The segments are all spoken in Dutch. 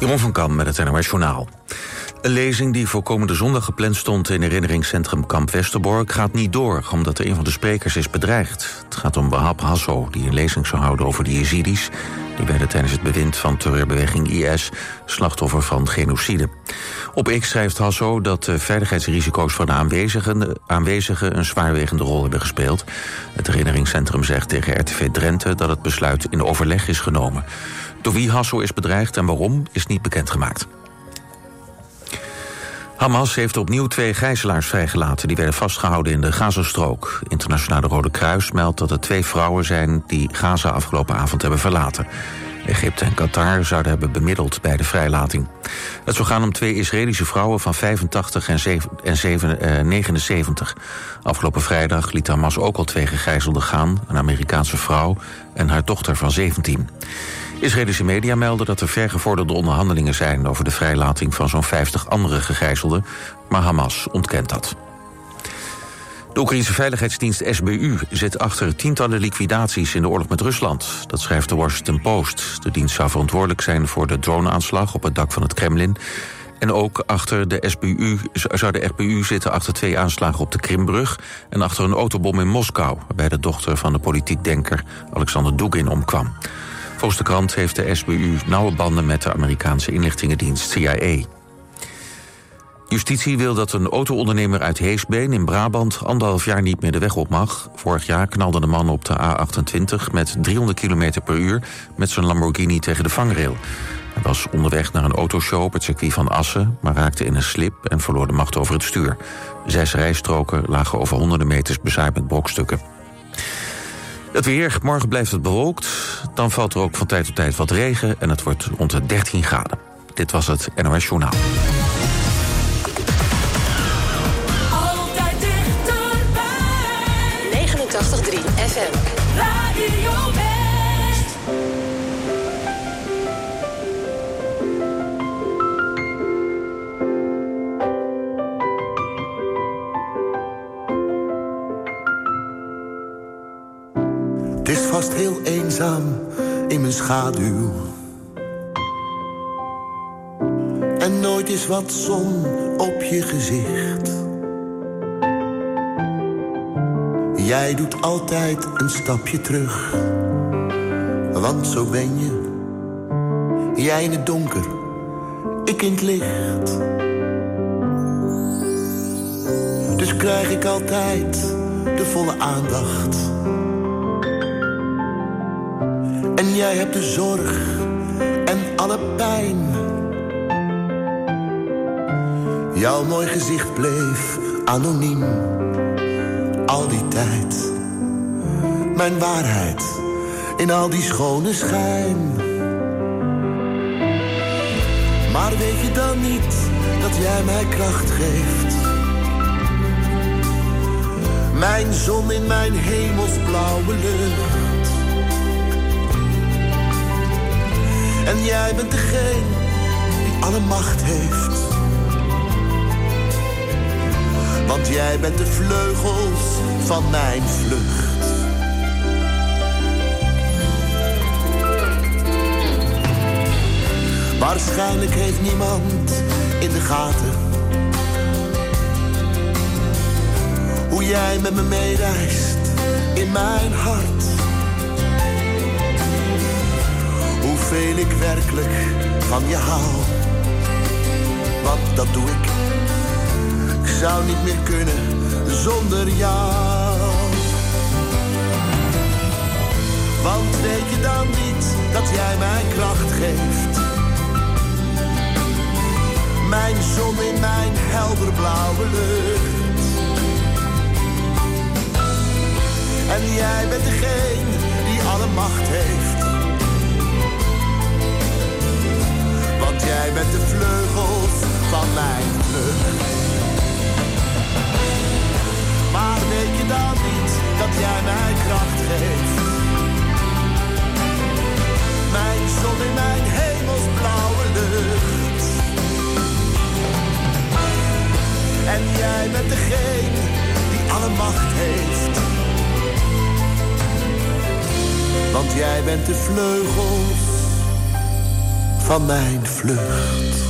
Jeroen van Kam met het NOS Journaal. Een lezing die voor komende zondag gepland stond in herinneringscentrum Kamp Westerbork gaat niet door, omdat er een van de sprekers is bedreigd. Het gaat om Wahab Hasso, die een lezing zou houden over de Jezidis. Die werden tijdens het bewind van terreurbeweging IS slachtoffer van genocide. Op X schrijft Hasso dat de veiligheidsrisico's van de aanwezigen, aanwezigen een zwaarwegende rol hebben gespeeld. Het herinneringscentrum zegt tegen RTV Drenthe dat het besluit in overleg is genomen. Door wie Hasso is bedreigd en waarom is niet bekendgemaakt. Hamas heeft opnieuw twee gijzelaars vrijgelaten... die werden vastgehouden in de Gazastrook. Internationale Rode Kruis meldt dat er twee vrouwen zijn... die Gaza afgelopen avond hebben verlaten. Egypte en Qatar zouden hebben bemiddeld bij de vrijlating. Het zou gaan om twee Israëlische vrouwen van 85 en, 7, en 7, eh, 79. Afgelopen vrijdag liet Hamas ook al twee gegijzelden gaan... een Amerikaanse vrouw en haar dochter van 17. Israëlische media melden dat er vergevorderde onderhandelingen zijn... over de vrijlating van zo'n 50 andere gegijzelden, maar Hamas ontkent dat. De Oekraïnse veiligheidsdienst SBU zit achter tientallen liquidaties in de oorlog met Rusland. Dat schrijft de Washington Post. De dienst zou verantwoordelijk zijn voor de droneaanslag op het dak van het Kremlin. En ook achter de SBU, zou de SBU zitten achter twee aanslagen op de Krimbrug... en achter een autobom in Moskou, waarbij de dochter van de politiek denker Alexander Dugin omkwam. Volgens de krant heeft de SBU nauwe banden met de Amerikaanse inlichtingendienst CIA. Justitie wil dat een auto-ondernemer uit Heesbeen in Brabant anderhalf jaar niet meer de weg op mag. Vorig jaar knalde de man op de A28 met 300 km per uur met zijn Lamborghini tegen de vangrail. Hij was onderweg naar een autoshow op het circuit van Assen, maar raakte in een slip en verloor de macht over het stuur. Zes rijstroken lagen over honderden meters bezaaid met brokstukken. Het weer, morgen blijft het bewolkt. Dan valt er ook van tijd tot tijd wat regen en het wordt rond de 13 graden. Dit was het NOS Journaal. Altijd dichterbij. 89.3 FM. Radio vast heel eenzaam in mijn schaduw. En nooit is wat zon op je gezicht. Jij doet altijd een stapje terug. Want zo ben je. Jij in het donker, ik in het licht. Dus krijg ik altijd de volle aandacht. En jij hebt de zorg en alle pijn. Jouw mooi gezicht bleef anoniem. Al die tijd. Mijn waarheid in al die schone schijn. Maar weet je dan niet dat jij mij kracht geeft? Mijn zon in mijn hemelsblauwe lucht. En jij bent degene die alle macht heeft. Want jij bent de vleugels van mijn vlucht. Waarschijnlijk heeft niemand in de gaten hoe jij met me meereist in mijn hart. Hoeveel ik werkelijk van je hou, want dat doe ik. Ik zou niet meer kunnen zonder jou. Want weet je dan niet dat jij mij kracht geeft? Mijn zon in mijn helderblauwe lucht. En jij bent degene die alle macht heeft. Jij bent de vleugels van mijn vlucht. Maar weet je dan niet dat jij mij kracht geeft? Mijn zon in mijn hemelsblauwe lucht. En jij bent degene die alle macht heeft. Want jij bent de vleugels van mijn vlucht.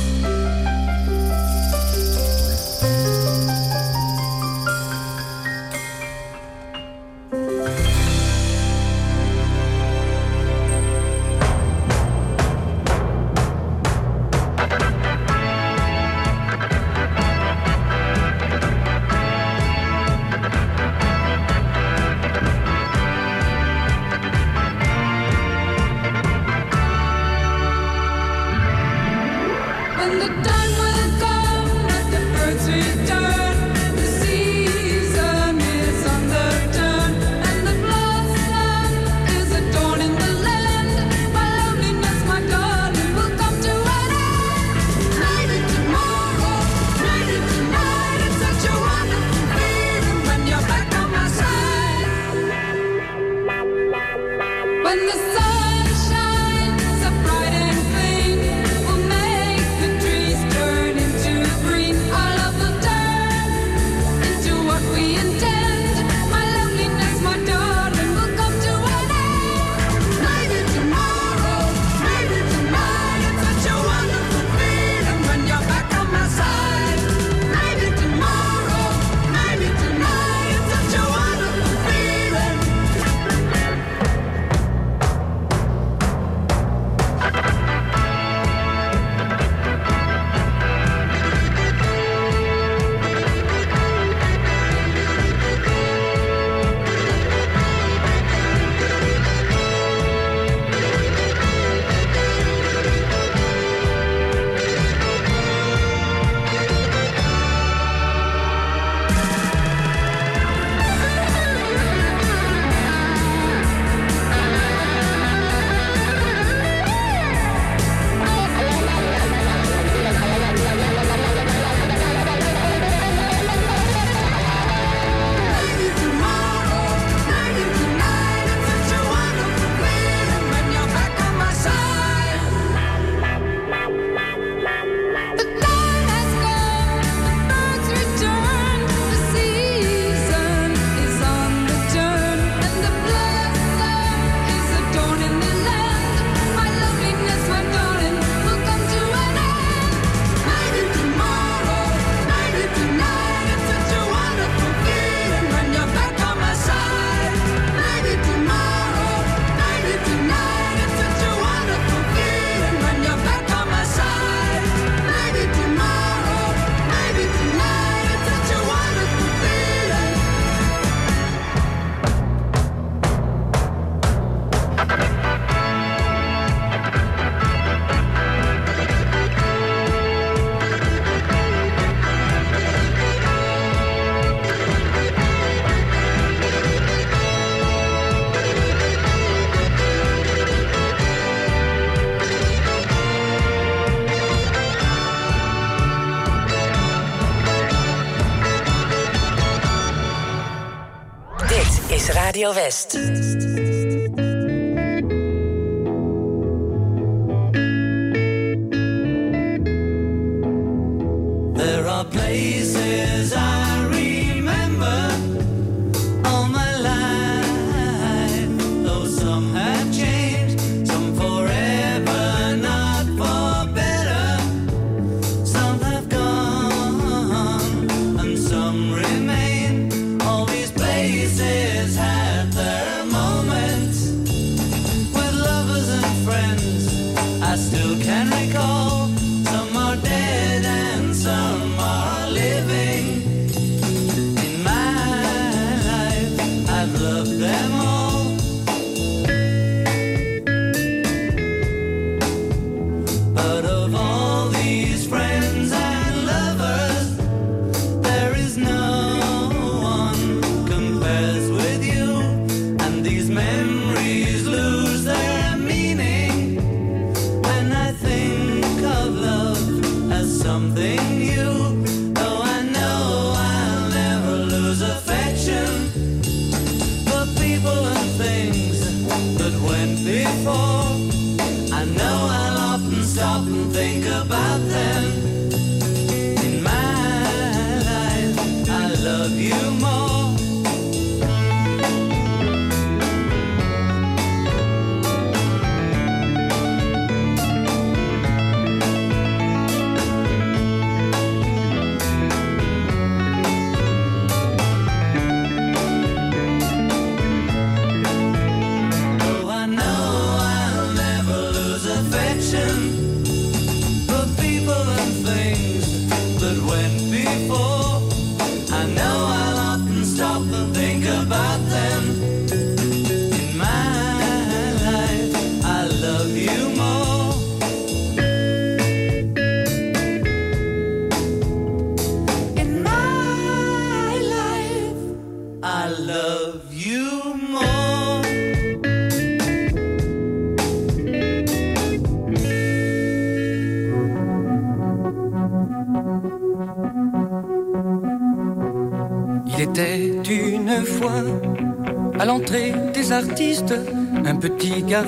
Is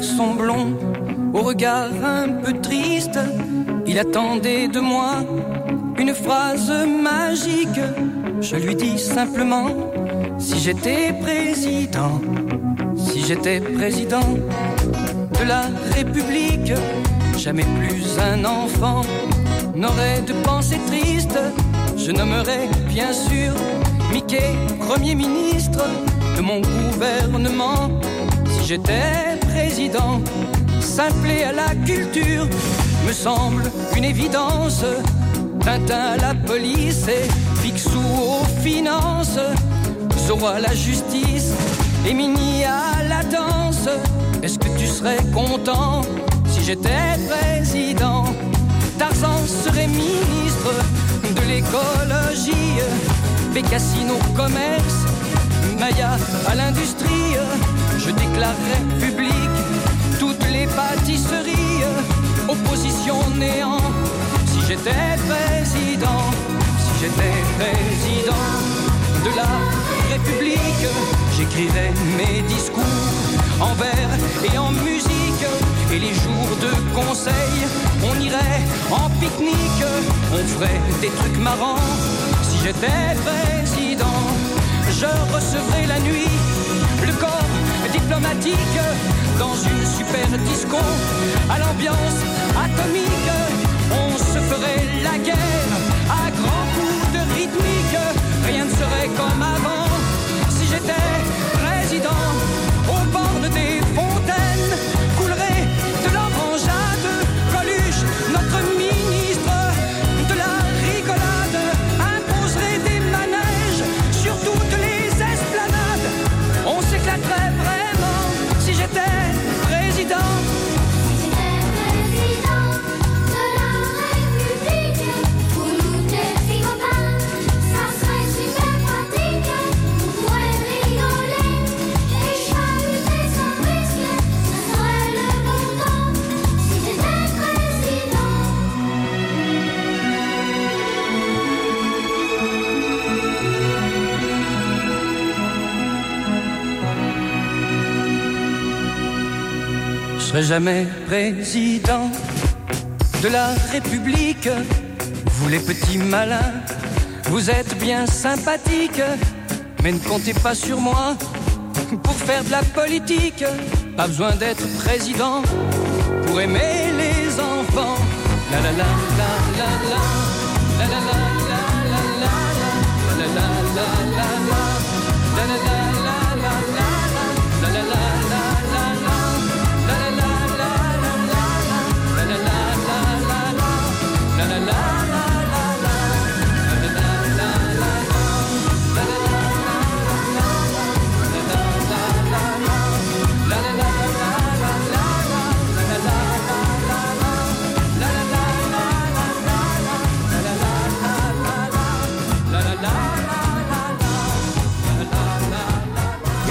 garçon blond, au regard un peu triste, il attendait de moi une phrase magique. Je lui dis simplement, si j'étais président, si j'étais président de la République, jamais plus un enfant n'aurait de pensée triste. Je nommerais bien sûr Mickey, Premier ministre de mon gouvernement. Si j'étais président s'appeler à la culture me semble une évidence. Tintin à la police et Picsou aux finances, Zoro à la justice et Mini à la danse. Est-ce que tu serais content si j'étais président? Tarzan serait ministre de l'écologie, Bécassine au commerce, Maya à l'industrie. Je déclarerais public pâtisserie, opposition néant. Si j'étais président, si j'étais président de la République, j'écrirais mes discours en vers et en musique. Et les jours de conseil, on irait en pique-nique, on ferait des trucs marrants. Si j'étais président, je recevrais la nuit le corps diplomatique dans une super disco à l'ambiance atomique. On se ferait la guerre à grands coups de rythmique. Rien ne serait comme avant si j'étais président au bord des serai jamais président de la République. Vous les petits malins, vous êtes bien sympathiques, mais ne comptez pas sur moi pour faire de la politique. Pas besoin d'être président pour aimer les enfants. La la la la la la la la la la la la la la la la la la la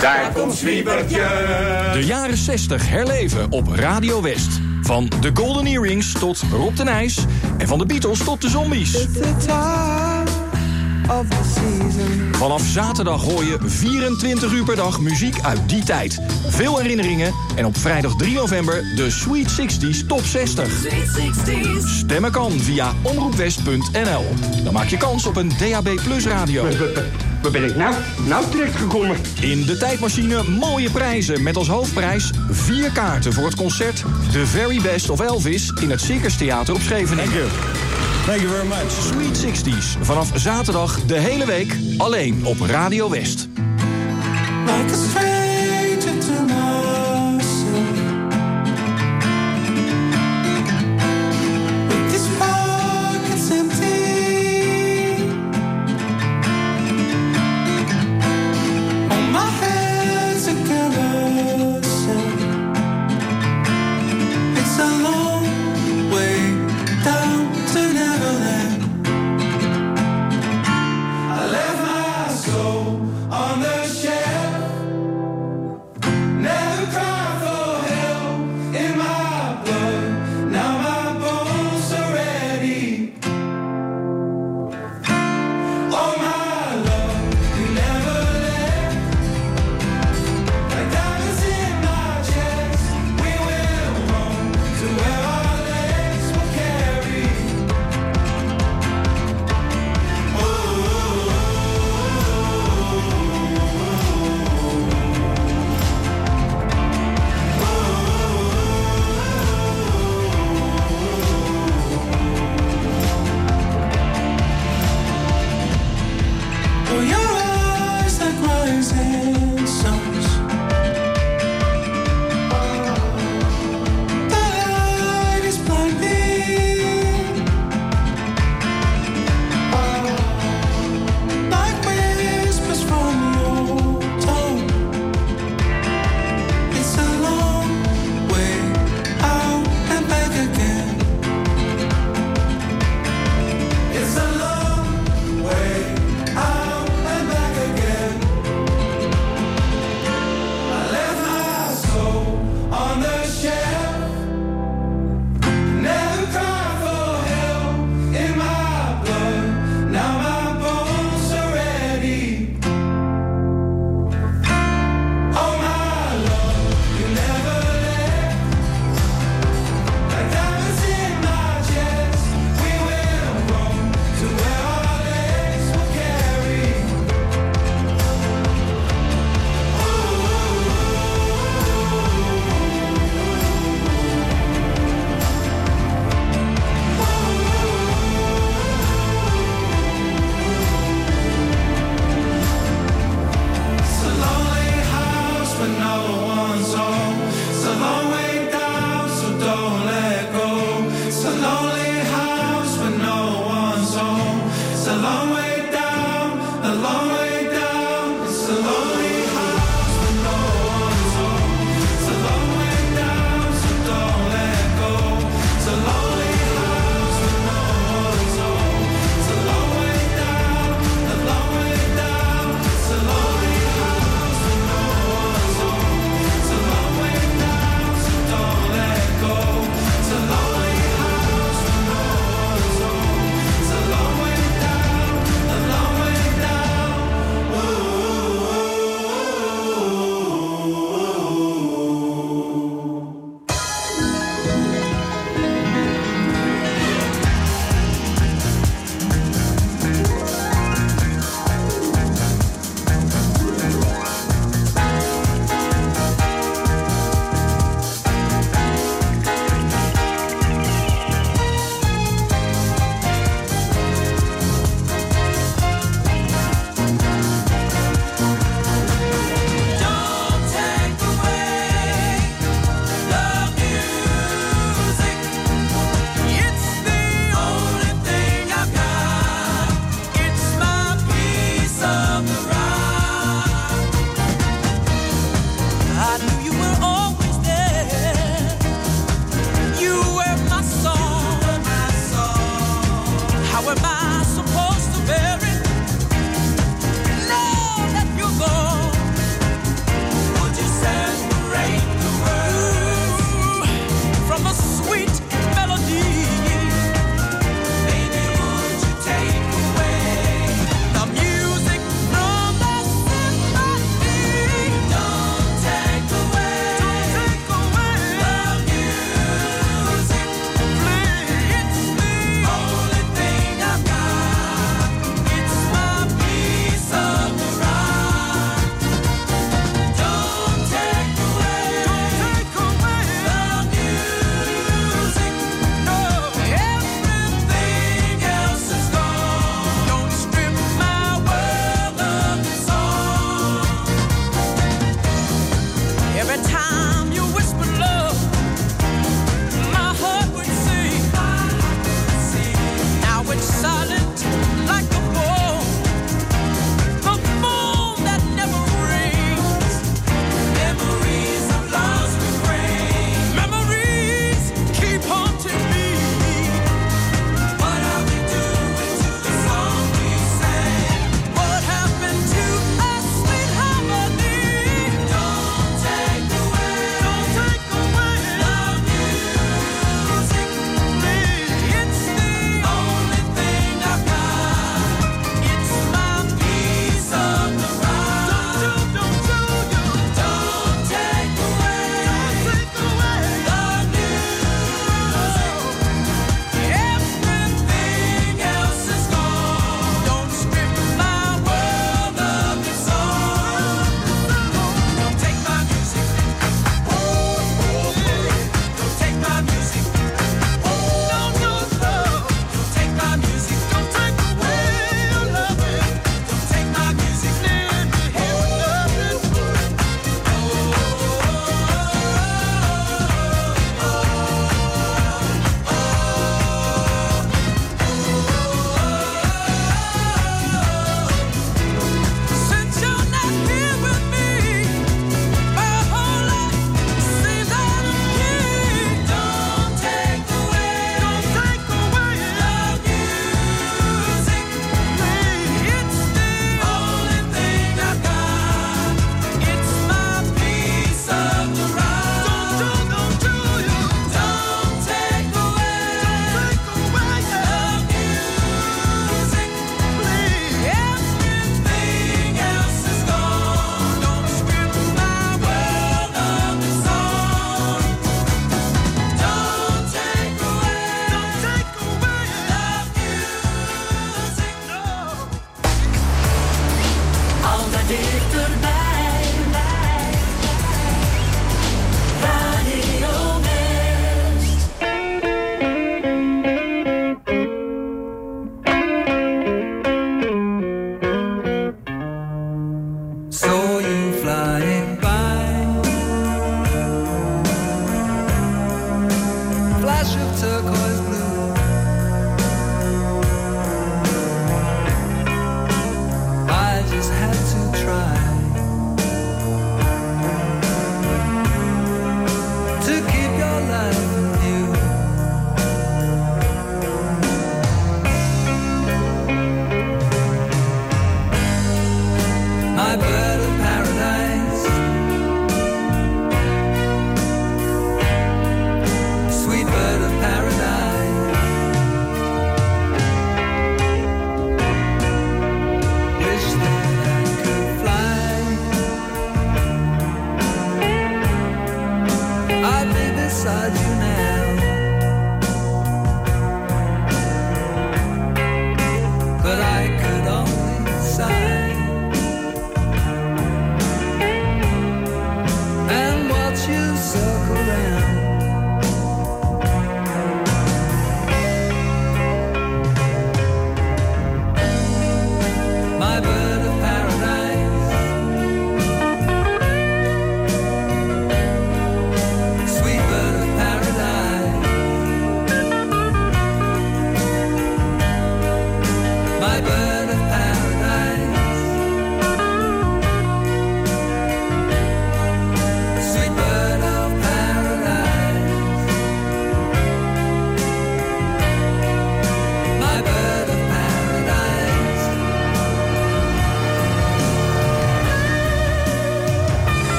Daar komt Zwiebertje. De jaren 60 herleven op Radio West. Van de Golden Earrings tot Rob de Nijs. En van de Beatles tot de Zombies. Vanaf zaterdag hoor je 24 uur per dag muziek uit die tijd. Veel herinneringen en op vrijdag 3 november de Sweet 60s Top 60. Stemmen kan via omroepwest.nl. Dan maak je kans op een DAB Plus radio. Waar ben ik nou, nou terecht gekomen? In de tijdmachine mooie prijzen met als hoofdprijs vier kaarten voor het concert The Very Best of Elvis in het Circus Theater op Scheveningen. Thank you very much. Sweet 60s vanaf zaterdag de hele week alleen op Radio West.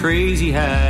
crazy high.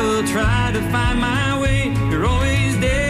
I will try to find my way. You're always there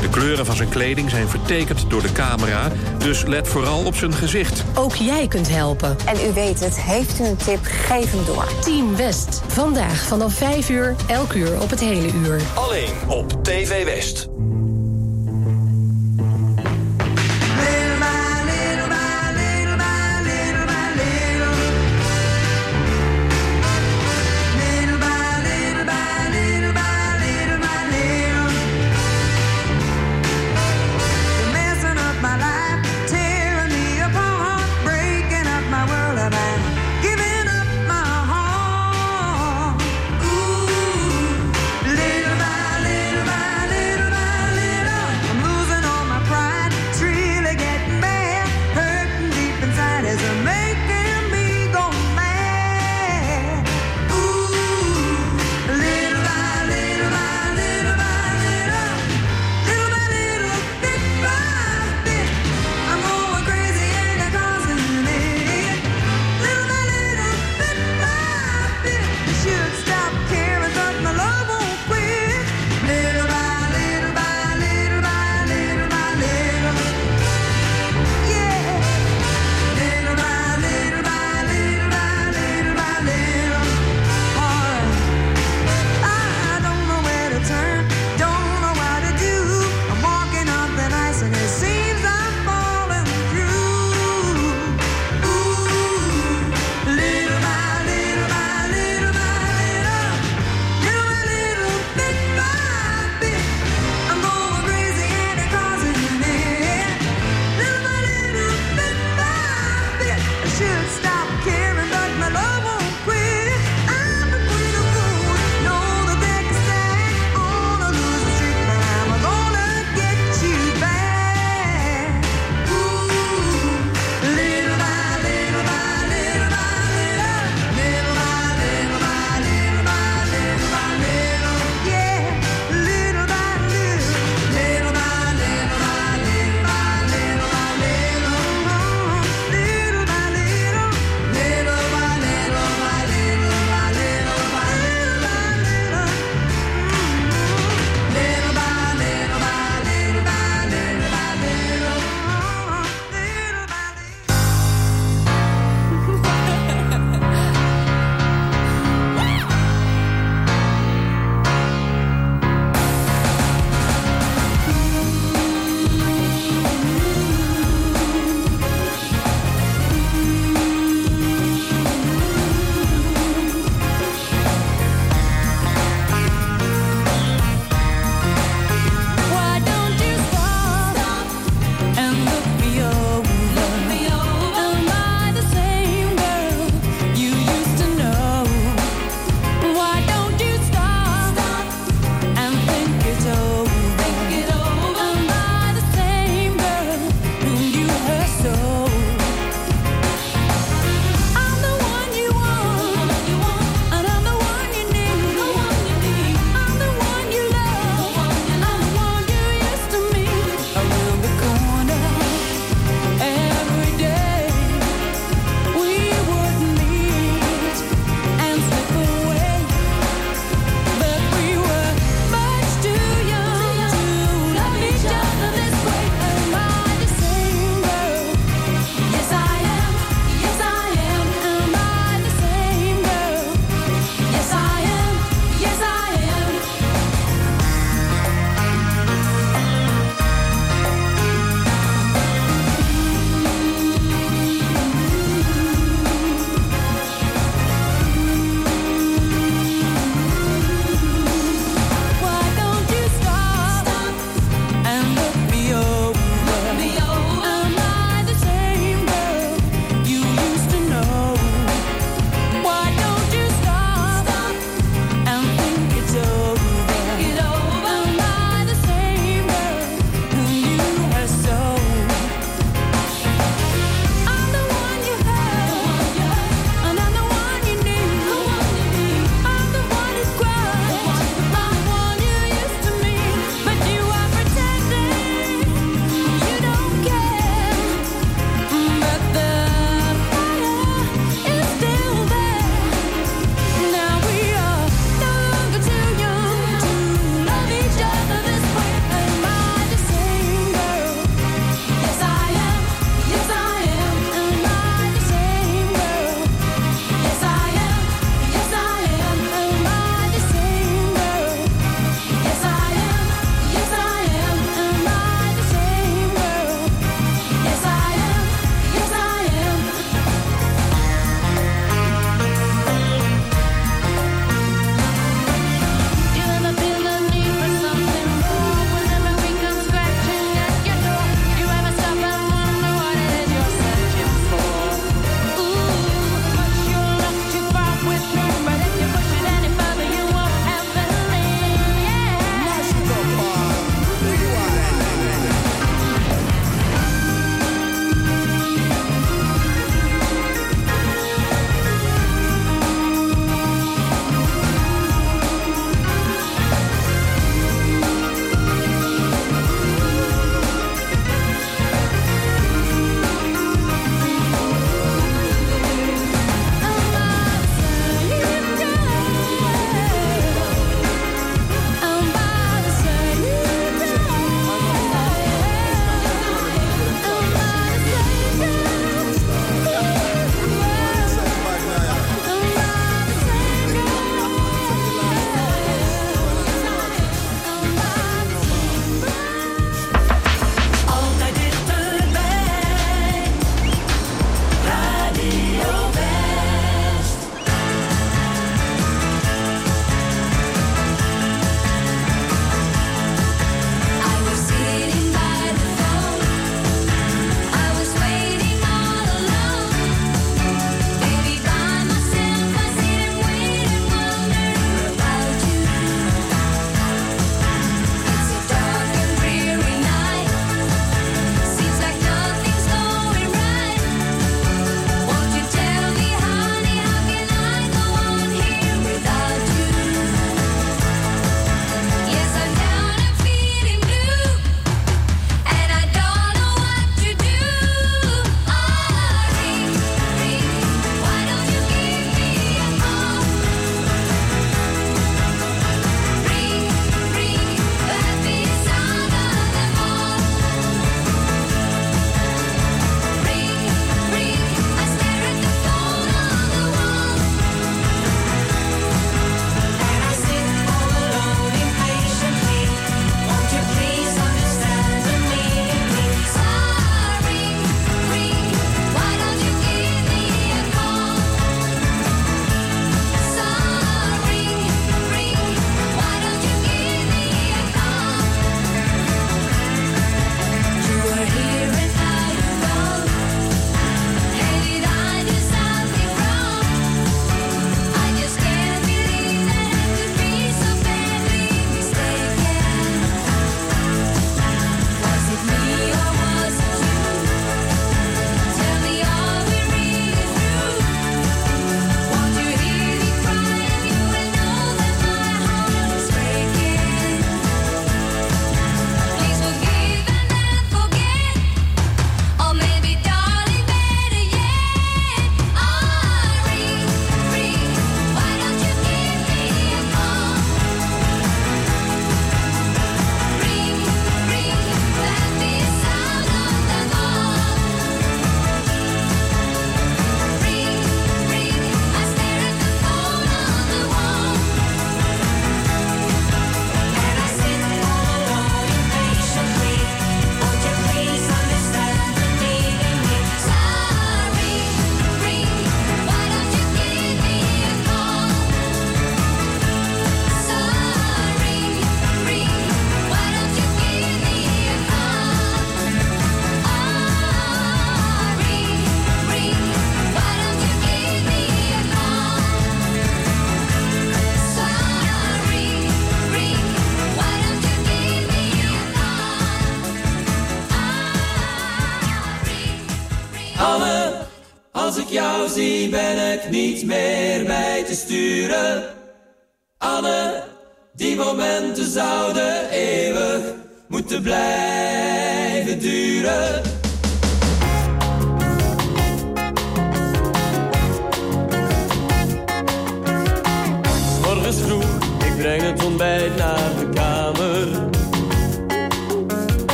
De kleuren van zijn kleding zijn vertekend door de camera, dus let vooral op zijn gezicht. Ook jij kunt helpen. En u weet het, heeft u een tip, geef hem door. Team West. Vandaag vanaf 5 uur, elk uur op het hele uur. Alleen op TV West.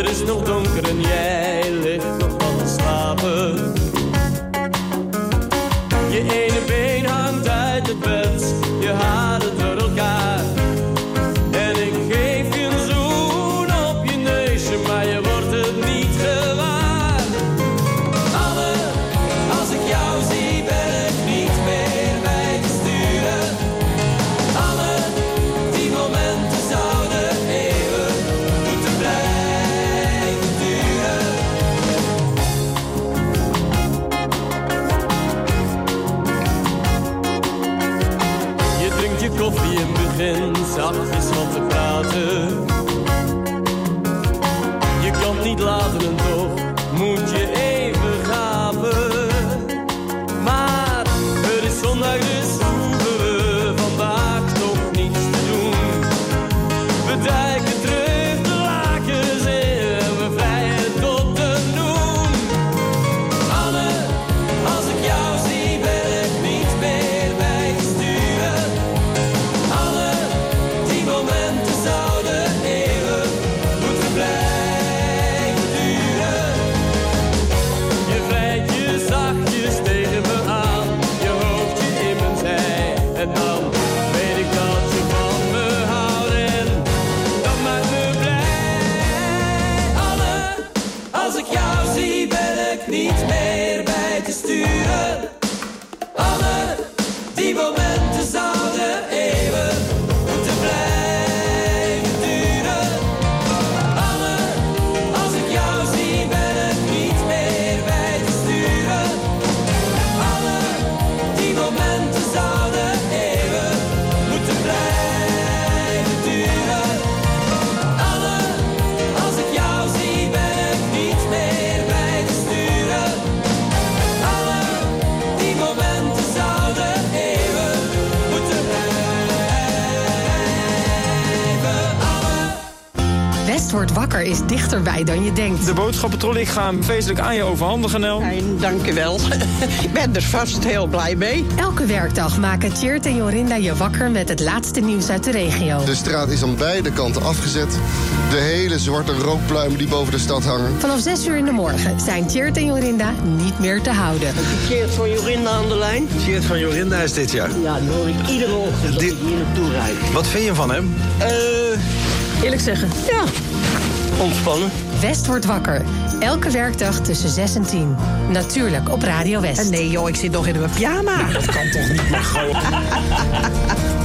Het is nog donker en jij ligt nog te slapen. West wordt wakker is dichterbij dan je denkt. De boodschappentrolley, ik ga hem feestelijk aan je overhandigen, Nel. Dank u wel. Ik ben er vast heel blij mee. Elke werkdag maken Tjeerd en Jorinda je wakker met het laatste nieuws uit de regio. De straat is aan beide kanten afgezet. De hele zwarte rookpluimen die boven de stad hangen. Vanaf 6 uur in de morgen zijn Tjeerd en Jorinda niet meer te houden. Keert van Jorinda aan de lijn. Geert van Jorinda is dit jaar. Ja, die hoor ik iedere ochtend als ik hier naartoe rijd. Wat vind je van hem? Eh, Eerlijk zeggen. Ja, ontspannen. West wordt wakker. Elke werkdag tussen 6 en 10. Natuurlijk op Radio West. Nee joh, ik zit nog in mijn pyjama. Dat kan toch niet, Margot? Helps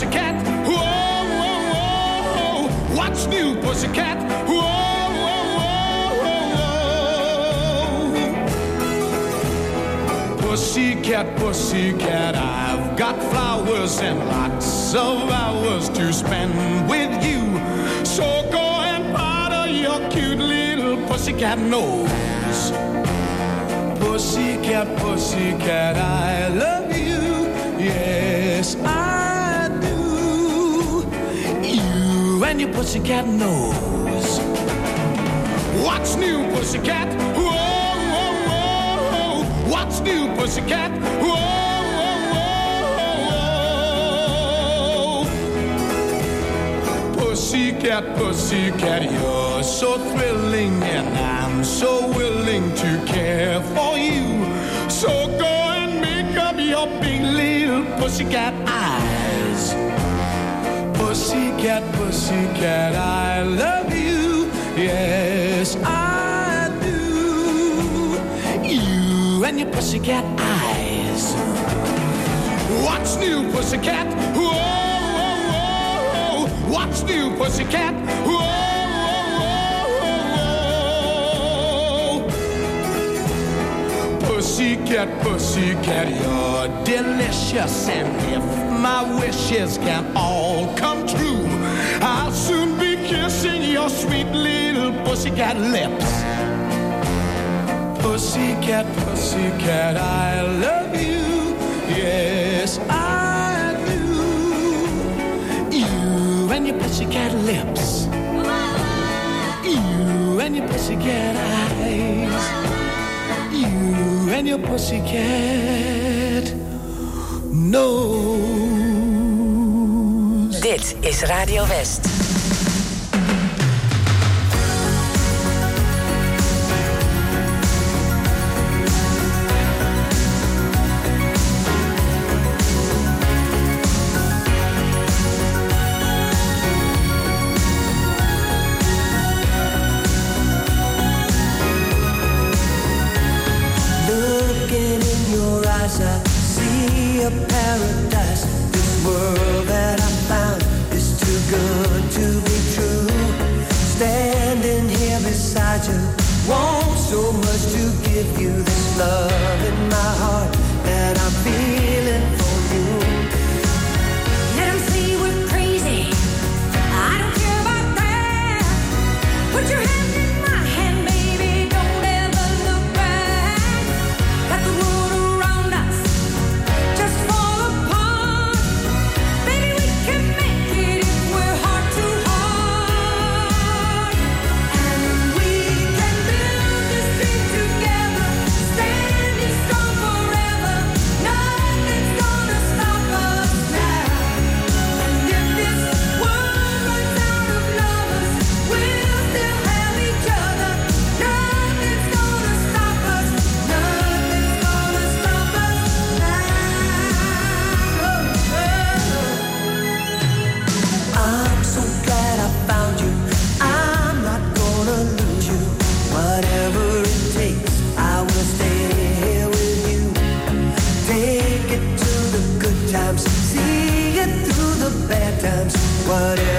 pussycat? Whoa, whoa, whoa. What's new, pussycat? Whoa, whoa, whoa, whoa. Pussycat, pussycat, I've got flowers and lots of hours to spend with you. So go and powder your cute little pussycat nose. Pussycat, pussycat, I love you. Yes, I and your pussycat nose. What's new, pussycat? Whoa, whoa, whoa. What's new, pussycat? Whoa, whoa, whoa. Pussycat, pussycat, you're so thrilling, and I'm so willing to care for you. So go and make up your big little pussycat eyes. Pussycat, pussycat, I love you. Yes, I do. You and your pussycat eyes. What's new, pussycat? Whoa, whoa, whoa. What's new, pussycat? Whoa, whoa, whoa. Pussycat, pussycat, you're delicious. And if my wishes can all come true, kissing your sweet little pussycat lips. Pussycat, pussycat, I love you. Yes, I do. You and your pussycat lips. You and your pussycat eyes. You and your pussycat nose. Dit is Radio West. What